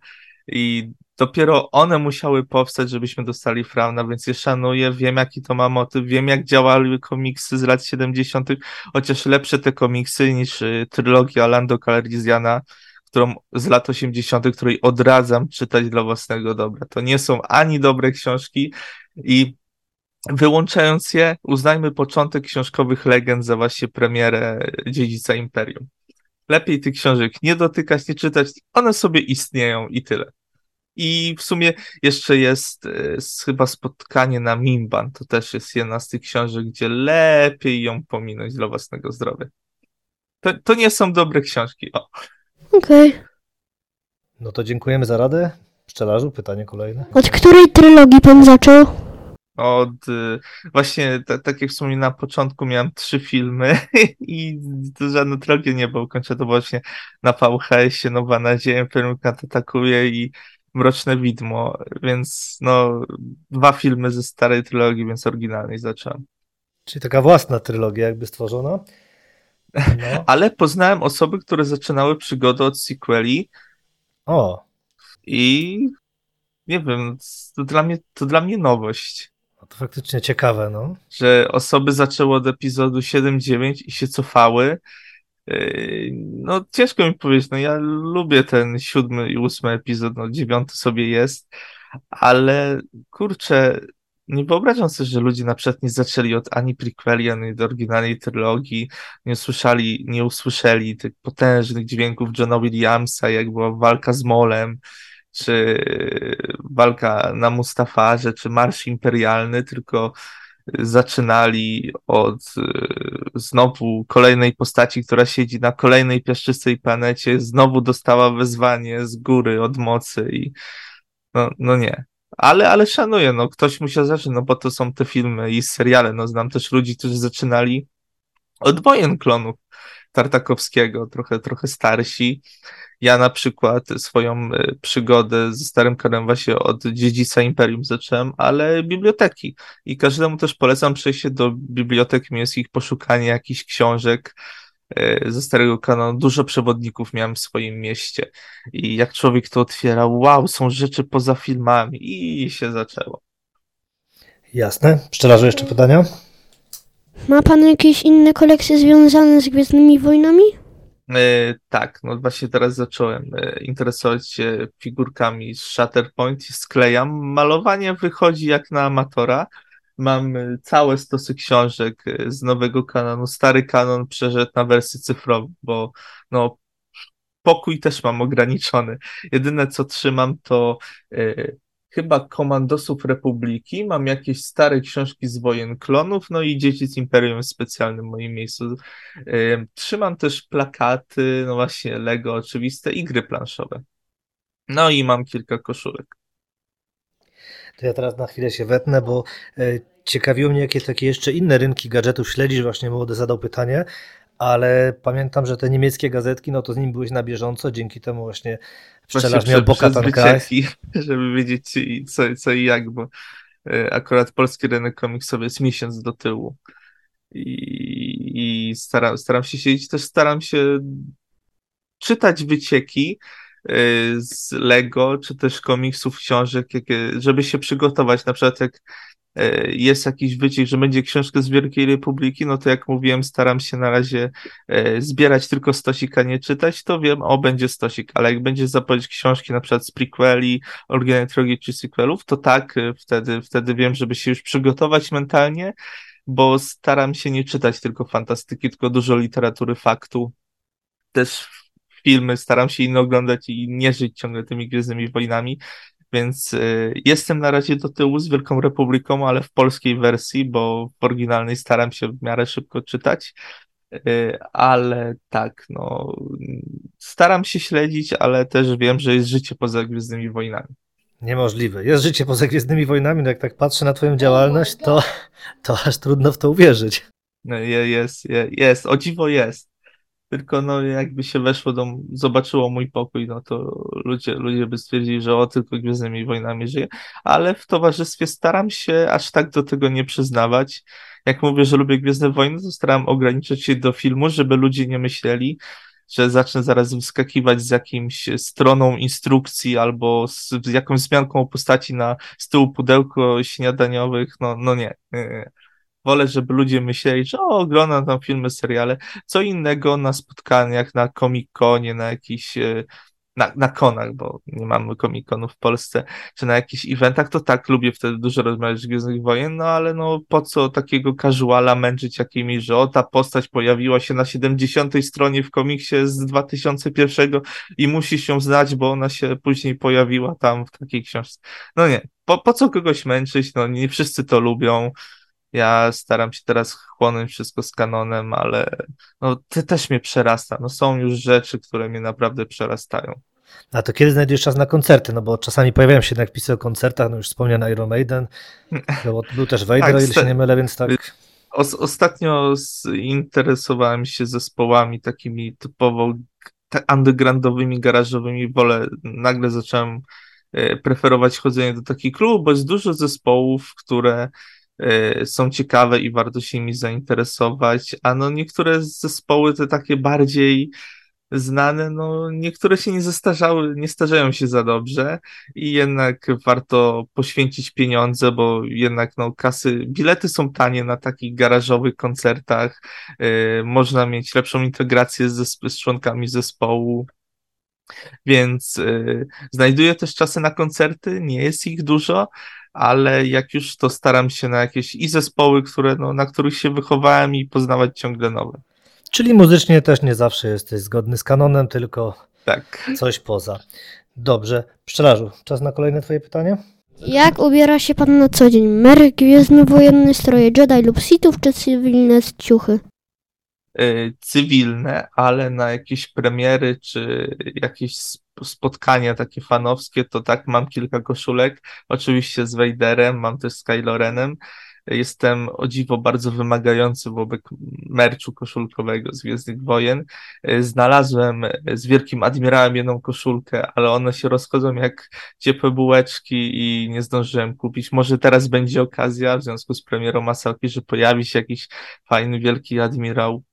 i dopiero one musiały powstać, żebyśmy dostali Frauna, więc je szanuję, wiem jaki to ma motyw, wiem jak działały komiksy z lat 70., chociaż lepsze te komiksy niż y, trylogia Lando Calrissiana, którą z lat 80., której odradzam czytać dla własnego dobra. To nie są ani dobre książki i wyłączając je, uznajmy początek książkowych legend za właśnie premierę Dziedzica Imperium. Lepiej tych książek nie dotykać, nie czytać, one sobie istnieją i tyle. I w sumie jeszcze jest y, chyba spotkanie na Mimban. To też jest jedna z tych książek, gdzie lepiej ją pominąć dla własnego zdrowia. To, to nie są dobre książki. Okej. Okay. No to dziękujemy za radę. Pszczelarzu, pytanie kolejne. Od której trylogii pan zaczął? Od y, właśnie, tak jak wspomniałem na początku, miałem trzy filmy i to żadna trylogia nie była ukończona. To właśnie na VHS-ie Nowa Nadzieja, Imperium atakuje i Mroczne Widmo, więc no, dwa filmy ze starej trylogii, więc oryginalnej zacząłem. Czyli taka własna trylogia jakby stworzona. No. Ale poznałem osoby, które zaczynały przygodę od sequeli. O. I nie wiem, to dla mnie, to dla mnie nowość. No to faktycznie ciekawe, no. Że osoby zaczęły od epizodu 7-9 i się cofały no ciężko mi powiedzieć, no ja lubię ten siódmy i ósmy epizod, no dziewiąty sobie jest, ale kurczę, nie wyobrażam sobie, że ludzie na przykład nie zaczęli od ani prequeli, ani od oryginalnej trylogii, nie usłyszeli, nie usłyszeli tych potężnych dźwięków Johna Williamsa, jak była walka z Molem, czy walka na Mustafarze, czy Marsz Imperialny, tylko zaczynali od y, znowu kolejnej postaci, która siedzi na kolejnej piaszczystej planecie, znowu dostała wezwanie z góry od mocy i no, no nie. Ale, ale szanuję, no ktoś musiał zacząć, no bo to są te filmy i seriale, no znam też ludzi, którzy zaczynali od wojen klonów Tartakowskiego, trochę, trochę starsi ja na przykład swoją e, przygodę ze Starym właśnie od dziedzica Imperium zacząłem, ale biblioteki. I każdemu też polecam przejść się do bibliotek miejskich, poszukanie jakichś książek e, ze Starego Kanonu. Dużo przewodników miałem w swoim mieście. I jak człowiek to otwierał, wow, są rzeczy poza filmami i się zaczęło. Jasne. Pszczelarze, jeszcze pytania? Ma pan jakieś inne kolekcje związane z Gwiezdnymi Wojnami? E, tak, no właśnie teraz zacząłem e, interesować się figurkami z Shatterpoint i sklejam. Malowanie wychodzi jak na amatora. Mam e, całe stosy książek z nowego kanonu. Stary kanon przeszedł na wersję cyfrową, bo no, pokój też mam ograniczony. Jedyne co trzymam to chyba Komandosów Republiki, mam jakieś stare książki z wojen klonów, no i Dzieci z Imperium w specjalnym moim miejscu. Trzymam też plakaty, no właśnie Lego oczywiste i gry planszowe. No i mam kilka koszulek. To ja teraz na chwilę się wetnę, bo e, ciekawiło mnie, jakie takie jeszcze inne rynki gadżetów śledzisz. Właśnie młody zadał pytanie, ale pamiętam, że te niemieckie gazetki, no to z nim byłeś na bieżąco, dzięki temu właśnie pszczelarz miał Bokatan żeby wiedzieć co, co i jak, bo e, akurat polski rynek komiksowy jest miesiąc do tyłu. I, i staram, staram się siedzieć, też staram się czytać wycieki e, z Lego, czy też komiksów, książek, żeby się przygotować, na przykład jak jest jakiś wyciek, że będzie książka z Wielkiej Republiki, no to jak mówiłem, staram się na razie e, zbierać tylko stosik, a nie czytać, to wiem, o, będzie stosik, ale jak będzie zapowiedź książki na przykład z prequeli, oryginalnej trilogii czy sequelów, to tak, e, wtedy, wtedy wiem, żeby się już przygotować mentalnie, bo staram się nie czytać tylko fantastyki, tylko dużo literatury faktu, też filmy staram się inne oglądać i nie żyć ciągle tymi Gwiezdnymi Wojnami, więc y, jestem na razie do tyłu z Wielką Republiką, ale w polskiej wersji, bo w oryginalnej staram się w miarę szybko czytać. Y, ale tak, no, staram się śledzić, ale też wiem, że jest życie poza Gwiezdnymi Wojnami. Niemożliwe. Jest życie poza Gwiezdnymi Wojnami, no jak tak patrzę na twoją działalność, to, to aż trudno w to uwierzyć. No, jest, jest, jest, o dziwo jest tylko no jakby się weszło do, zobaczyło mój pokój, no to ludzie, ludzie by stwierdzili, że o, tylko Gwiezdnymi Wojnami żyje, ale w towarzystwie staram się aż tak do tego nie przyznawać. Jak mówię, że lubię Gwiezdne Wojny, to staram ograniczyć się do filmu, żeby ludzie nie myśleli, że zacznę zaraz wyskakiwać z jakimś stroną instrukcji albo z, z jakąś zmianką postaci na z tyłu pudełko śniadaniowych, no, no nie, nie, nie. Wolę, żeby ludzie myśleli, że o, oglądam tam filmy, seriale. Co innego na spotkaniach, na Comic-Conie, na jakichś e, na, na konach, bo nie mamy komikonów w Polsce, czy na jakichś eventach, to tak, lubię wtedy dużo rozmawiać z Gwiezdnych Wojen, no ale no po co takiego casuala męczyć jakimi, że o, ta postać pojawiła się na 70 stronie w komiksie z 2001 i musisz ją znać, bo ona się później pojawiła tam w takiej książce. No nie, po, po co kogoś męczyć, no nie wszyscy to lubią, ja staram się teraz chłonąć wszystko z kanonem, ale no, ty też mnie przerasta. No, są już rzeczy, które mnie naprawdę przerastają. A to kiedy znajdujesz czas na koncerty? No bo czasami pojawiają się jednak pisy o koncertach, no już wspomniany Iron Maiden, był, był też Vader, tak, o ile się nie mylę, więc tak. Ostatnio interesowałem się zespołami takimi typowo undergroundowymi, garażowymi. Wolę, nagle zacząłem e, preferować chodzenie do takich klubów, bo jest dużo zespołów, które są ciekawe i warto się nimi zainteresować, a no niektóre zespoły te takie bardziej znane, no niektóre się nie zestarzały, nie starzeją się za dobrze i jednak warto poświęcić pieniądze, bo jednak no kasy, bilety są tanie na takich garażowych koncertach, yy, można mieć lepszą integrację z, z członkami zespołu, więc yy, znajduję też czasy na koncerty, nie jest ich dużo, ale jak już to staram się na jakieś i zespoły, które, no, na których się wychowałem i poznawać ciągle nowe. Czyli muzycznie też nie zawsze jesteś zgodny z kanonem, tylko tak. coś poza. Dobrze. Pszczelarzu, czas na kolejne twoje pytanie? Jak ubiera się pan na co dzień? Mer gwiezdnowojenny, stroje Jedi lub Sithów, czy cywilne ciuchy? Yy, cywilne, ale na jakieś premiery, czy jakieś spotkania takie fanowskie, to tak, mam kilka koszulek, oczywiście z Vaderem, mam też z Kylo Renem, Jestem o dziwo bardzo wymagający wobec merczu koszulkowego z Gwiezdnych Wojen. Znalazłem z Wielkim Admirałem jedną koszulkę, ale one się rozchodzą jak ciepłe bułeczki i nie zdążyłem kupić. Może teraz będzie okazja w związku z premierą Masałki, że pojawi się jakiś fajny Wielki Admirał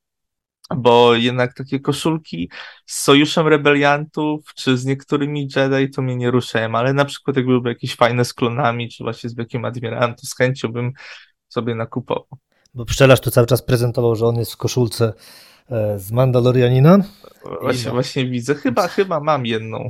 bo jednak takie koszulki z Sojuszem Rebeliantów, czy z niektórymi Jedi to mnie nie ruszają, ale na przykład jak byłyby jakieś fajne z klonami, czy właśnie z Wielkim Admirałem, to z chęcią bym sobie nakupował. Bo pszczelarz tu cały czas prezentował, że on jest w koszulce z Mandalorianina. Właśnie, no. właśnie widzę, chyba, chyba mam jedną.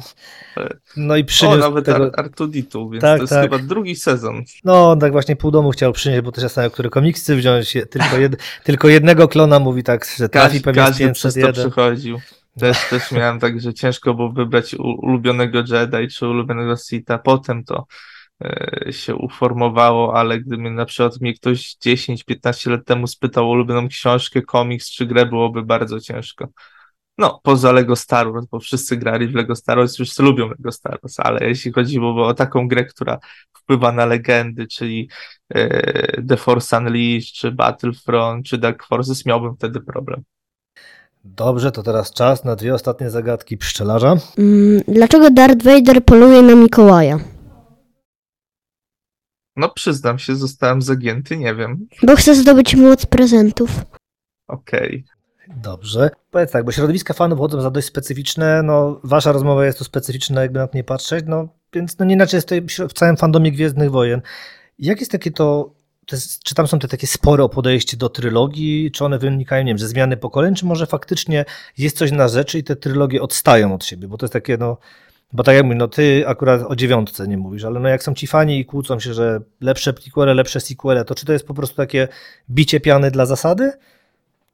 No i przyniósł O, nawet tego... Artuditu, więc tak, to jest tak. chyba drugi sezon. No, tak właśnie pół domu chciał przynieść, bo też zastanawiał, który komiksy wziąć. Tylko, jed... tylko jednego klona mówi tak, że trafi pewnie każdy 501. przez to przychodził. Też, też miałem tak, że ciężko było wybrać ulubionego Jedi czy ulubionego Sita. Potem to E, się uformowało, ale gdyby na przykład mnie ktoś 10-15 lat temu spytał o ulubioną książkę, komiks czy grę, byłoby bardzo ciężko. No, poza Lego Star Wars, bo wszyscy grali w Lego Star Wars, wszyscy lubią Lego Star Wars, ale jeśli chodziło o taką grę, która wpływa na legendy, czyli e, The Force Unleashed, czy Battlefront, czy Dark Forces, miałbym wtedy problem. Dobrze, to teraz czas na dwie ostatnie zagadki pszczelarza. Mm, dlaczego Darth Vader poluje na Mikołaja? No przyznam się, zostałem zagięty, nie wiem. Bo chcę zdobyć moc prezentów. Okej. Okay. Dobrze. Powiedz tak, bo środowiska fanów chodzą za dość specyficzne, no wasza rozmowa jest tu specyficzna, jakby na to nie patrzeć, no więc no nie inaczej jest w całym fandomie Gwiezdnych Wojen. Jak jest takie to, to jest, czy tam są te takie spore podejście do trylogii, czy one wynikają, nie wiem, ze zmiany pokoleń, czy może faktycznie jest coś na rzeczy i te trylogie odstają od siebie, bo to jest takie, no bo tak jak mówię, no ty akurat o dziewiątce nie mówisz, ale no jak są ci fani i kłócą się, że lepsze prequele, lepsze sequele, to czy to jest po prostu takie bicie piany dla zasady?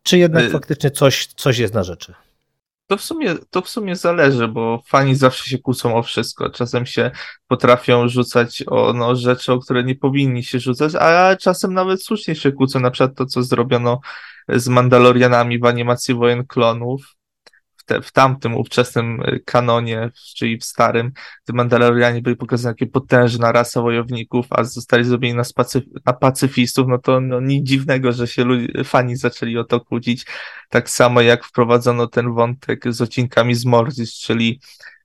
Czy jednak y faktycznie coś, coś jest na rzeczy? To w, sumie, to w sumie zależy, bo fani zawsze się kłócą o wszystko. Czasem się potrafią rzucać o no, rzeczy, o które nie powinni się rzucać, a czasem nawet słusznie się kłócą. Na przykład to, co zrobiono z Mandalorianami w animacji Wojen Klonów w, te, w tamtym ówczesnym y, kanonie, czyli w starym, gdy Mandalorianie byli pokazani jako potężna rasa wojowników, a zostali zrobieni na, spacyf na pacyfistów, no to no, nic dziwnego, że się ludzie, fani zaczęli o to kłócić. Tak samo jak wprowadzono ten wątek z odcinkami z Mordis, czyli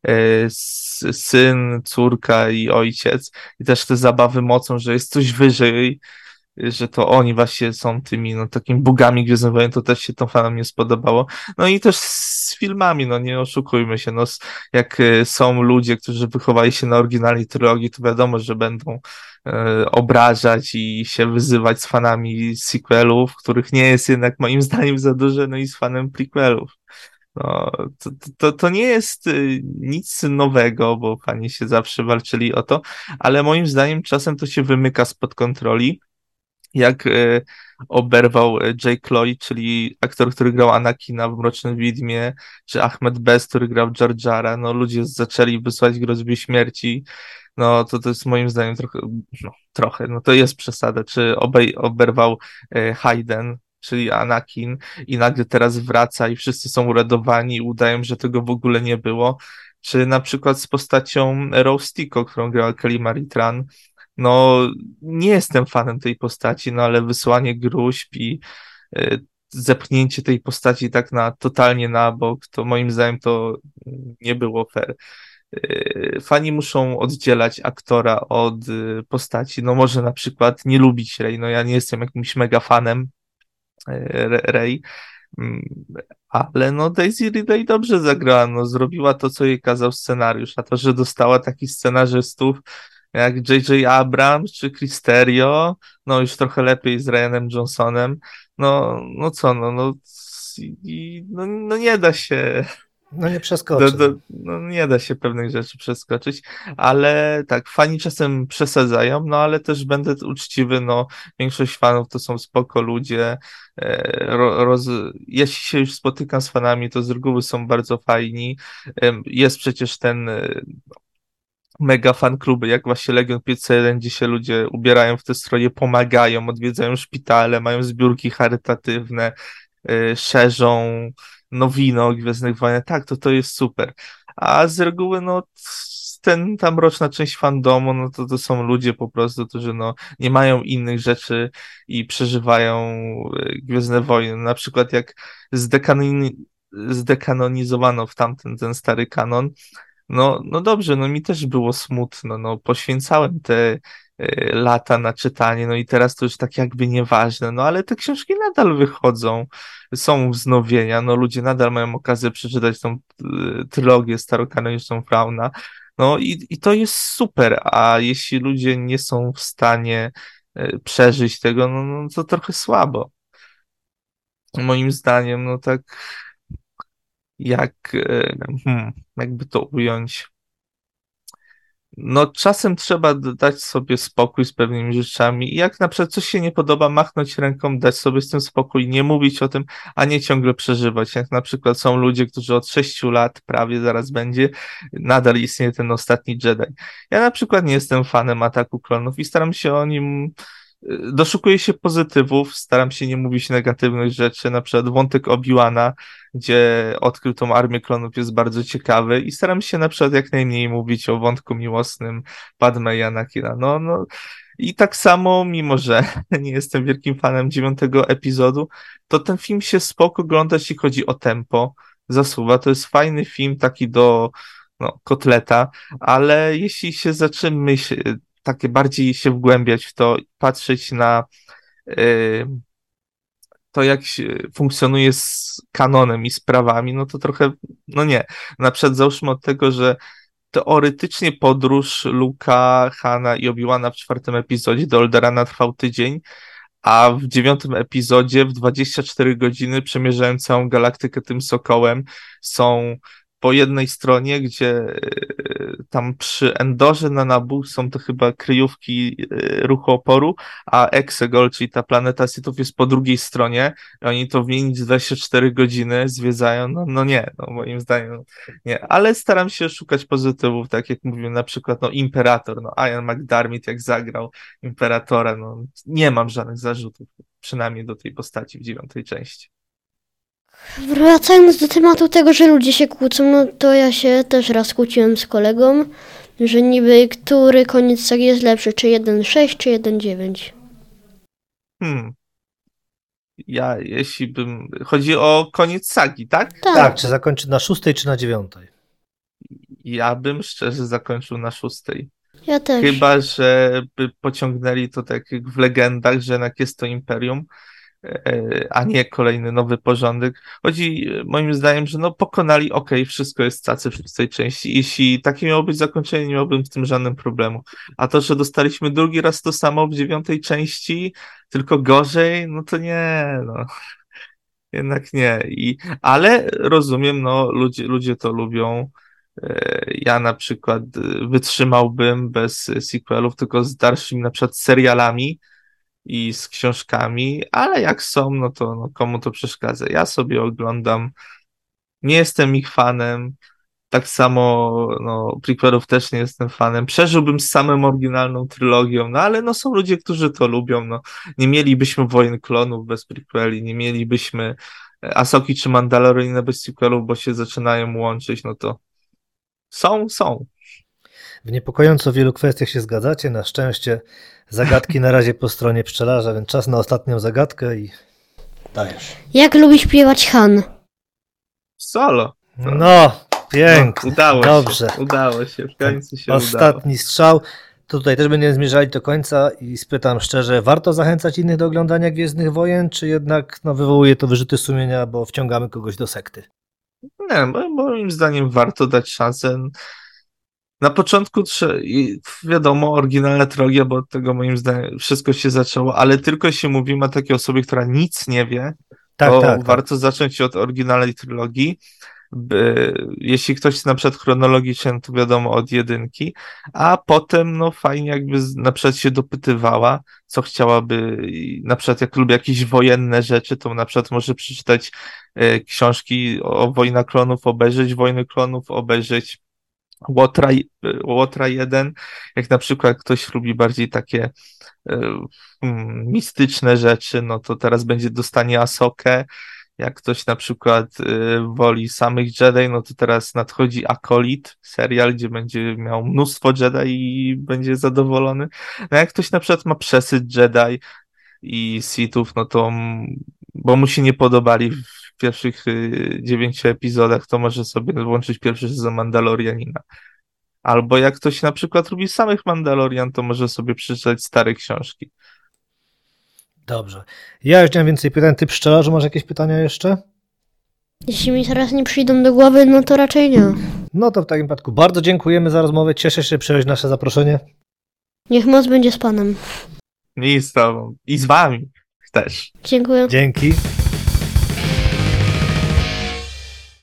y, syn, córka i ojciec. I też te zabawy mocą, że jest coś wyżej że to oni właśnie są tymi, no, takimi bogami Gwiezdnych Wojen, to też się to fanom nie spodobało. No i też z filmami, no, nie oszukujmy się, no, jak y, są ludzie, którzy wychowali się na oryginalnej trylogii, to wiadomo, że będą e, obrażać i się wyzywać z fanami sequelów, których nie jest jednak moim zdaniem za dużo, no i z fanem prequelów. No, to, to, to nie jest y, nic nowego, bo fani się zawsze walczyli o to, ale moim zdaniem czasem to się wymyka spod kontroli jak e, oberwał e, Jake Lloyd, czyli aktor, który grał Anakina w Mrocznym Widmie, czy Ahmed Best, który grał Jar Jara, no ludzie zaczęli wysłać groźby śmierci, no to to jest moim zdaniem trochę, no trochę, no to jest przesada, czy obej, oberwał e, Hayden, czyli Anakin i nagle teraz wraca i wszyscy są uradowani i udają, że tego w ogóle nie było, czy na przykład z postacią Rose Tico, którą grała Kelly Maritran, no, nie jestem fanem tej postaci, no ale wysłanie gruźb i y, zepchnięcie tej postaci tak na totalnie na bok, to moim zdaniem to nie było fair. Y, fani muszą oddzielać aktora od y, postaci. No może na przykład nie lubić Rey. No ja nie jestem jakimś mega fanem Rey, mm, ale no Daisy Ridley dobrze zagrała, no zrobiła to, co jej kazał scenariusz, a to, że dostała takich scenarzystów, jak J.J. Abrams czy Cristerio, no już trochę lepiej z Ryanem Johnsonem, no, no co, no, no, i, no, no nie da się no nie przeskoczyć. Do, do, no nie da się pewnych rzeczy przeskoczyć, ale tak, fani czasem przesadzają, no ale też będę uczciwy, no większość fanów to są spoko ludzie. E, roz, jeśli się już spotykam z fanami, to z reguły są bardzo fajni. Jest przecież ten mega fan kluby, jak właśnie Legion 501, gdzie się ludzie ubierają w te stroje, pomagają, odwiedzają szpitale, mają zbiórki charytatywne, yy, szerzą nowino o Gwiezdnych Wojen. Tak, to to jest super. A z reguły, no, ten tam roczna część fandomu, no to to są ludzie po prostu, którzy no, nie mają innych rzeczy i przeżywają y, Gwiezdne Wojny. Na przykład jak zdekanonizowano w tamten ten stary kanon, no, no dobrze, no mi też było smutno, no poświęcałem te y, lata na czytanie, no i teraz to już tak jakby nieważne, no ale te książki nadal wychodzą, są wznowienia, no ludzie nadal mają okazję przeczytać tą y, trylogię starokanoniczną Frauna, no i, i to jest super, a jeśli ludzie nie są w stanie y, przeżyć tego, no, no to trochę słabo. Moim zdaniem, no tak jak, e, hmm, jakby to ująć. No, czasem trzeba dać sobie spokój z pewnymi rzeczami. Jak na przykład coś się nie podoba, machnąć ręką, dać sobie z tym spokój, nie mówić o tym, a nie ciągle przeżywać. Jak na przykład są ludzie, którzy od sześciu lat, prawie zaraz będzie, nadal istnieje ten ostatni Jedi. Ja na przykład nie jestem fanem ataku klonów i staram się o nim doszukuję się pozytywów, staram się nie mówić negatywnych rzeczy, na przykład wątek Obi-Wana, gdzie odkrył tą armię klonów jest bardzo ciekawy i staram się na przykład jak najmniej mówić o wątku miłosnym Padme i Anakina. No, no, i tak samo, mimo że nie jestem wielkim fanem dziewiątego epizodu, to ten film się spoko ogląda, jeśli chodzi o tempo, zasuwa. To jest fajny film, taki do no, kotleta, ale jeśli się zaczynamy myśl, takie bardziej się wgłębiać w to, patrzeć na y, to, jak funkcjonuje z kanonem i sprawami, no to trochę, no nie. Na przykład załóżmy od tego, że teoretycznie podróż Luka, Hana i Obi-Wana w czwartym epizodzie do Olderana trwał tydzień, a w dziewiątym epizodzie w 24 godziny przemierzałem całą galaktykę tym sokołem. Są po jednej stronie, gdzie e, tam przy Endorze na Nabu są to chyba kryjówki e, ruchu oporu, a Exegol, czyli ta planeta Sithów jest po drugiej stronie i oni to wymienić 24 godziny zwiedzają, no, no nie, no moim zdaniem nie, ale staram się szukać pozytywów, tak jak mówiłem, na przykład no Imperator, no Ian McDermott jak zagrał Imperatora, no nie mam żadnych zarzutów, przynajmniej do tej postaci w dziewiątej części. Wracając do tematu tego, że ludzie się kłócą, no to ja się też raz kłóciłem z kolegą, że niby który koniec sagi jest lepszy, czy 1.6, czy 1.9. Hmm. Ja, jeśli bym... Chodzi o koniec sagi, tak? Tak, tak czy zakończy na szóstej, czy na dziewiątej? Ja bym szczerze zakończył na szóstej. Ja też. Chyba, że by pociągnęli to tak jak w legendach, że jednak jest to imperium, a nie kolejny nowy porządek. Chodzi e, moim zdaniem, że no pokonali, okej, wszystko jest cacy w tej części. Jeśli takie miało być zakończenie, nie miałbym w tym żadnym problemu. A to, że dostaliśmy drugi raz to samo w dziewiątej części, tylko gorzej, no to nie, no. Jednak nie. I, ale rozumiem, no, ludzie, ludzie to lubią. E, Ja na przykład e, wytrzymałbym bez sequelów, tylko z dalszymi na przykład serialami i z książkami, ale jak są, no to no, komu to przeszkadza? Ja sobie oglądam, nie jestem ich fanem, tak samo no, prequelów też nie jestem fanem. Przeżyłbym z samą oryginalną trylogią, no ale no są ludzie, którzy to lubią, no. Nie mielibyśmy Wojen Klonów bez prequeli, nie mielibyśmy e, Asoki czy Mandaloriana bez sequelów, bo się zaczynają łączyć, no to są, są. W niepokojąco wielu kwestiach się zgadzacie. Na szczęście zagadki na razie po stronie pszczelarza, więc czas na ostatnią zagadkę i dajesz. Jak lubi śpiewać Han? Solo. No, pięknie. No, udało Dobrze. się. Udało się. W końcu się udało. Ostatni strzał. To tutaj też będziemy zmierzali do końca i spytam szczerze, warto zachęcać innych do oglądania Gwiezdnych Wojen, czy jednak no, wywołuje to wyrzuty sumienia, bo wciągamy kogoś do sekty? Nie, mo- moim zdaniem warto dać szansę. Na początku, wiadomo, oryginalna trylogia, bo od tego moim zdaniem wszystko się zaczęło, ale tylko się mówimy o takiej osobie, która nic nie wie, Tak, to tak, tak. warto zacząć od oryginalnej trylogii. By, jeśli ktoś na przykład chronologicznie, to wiadomo od jedynki, a potem no fajnie jakby na przykład się dopytywała, co chciałaby, na przykład jak lubi jakieś wojenne rzeczy, to na przykład może przeczytać e, książki o Wojna Klonów, obejrzeć Wojny Klonów, obejrzeć Łotra, Łotra 1, jak na przykład ktoś lubi bardziej takie mm, mistyczne rzeczy, no to teraz będzie dostanie Asokę, jak ktoś na przykład y, woli samych Jedi, no to teraz nadchodzi Acolyt, serial, gdzie będzie miał mnóstwo Jedi i będzie zadowolony. No jak ktoś na przykład ma przesyt Jedi i Sithów, no to bo mu się nie podobali w pierwszych y, dziewięciu epizodach, to może sobie włączyć pierwszy sezon Mandalorianina. Albo jak ktoś na przykład lubi samych Mandalorian, to może sobie przeczytać stare książki. Dobrze. Ja już nie mam więcej pytań. Ty pszczelarzu masz jakieś pytania jeszcze? Jeśli mi teraz nie przyjdą do głowy, no to raczej nie. No to w takim wypadku bardzo dziękujemy za rozmowę. Cieszę się, że przyjąłeś nasze zaproszenie. Niech moc będzie z panem. I z tobą. I z wami też. Dziękuję. Dzięki.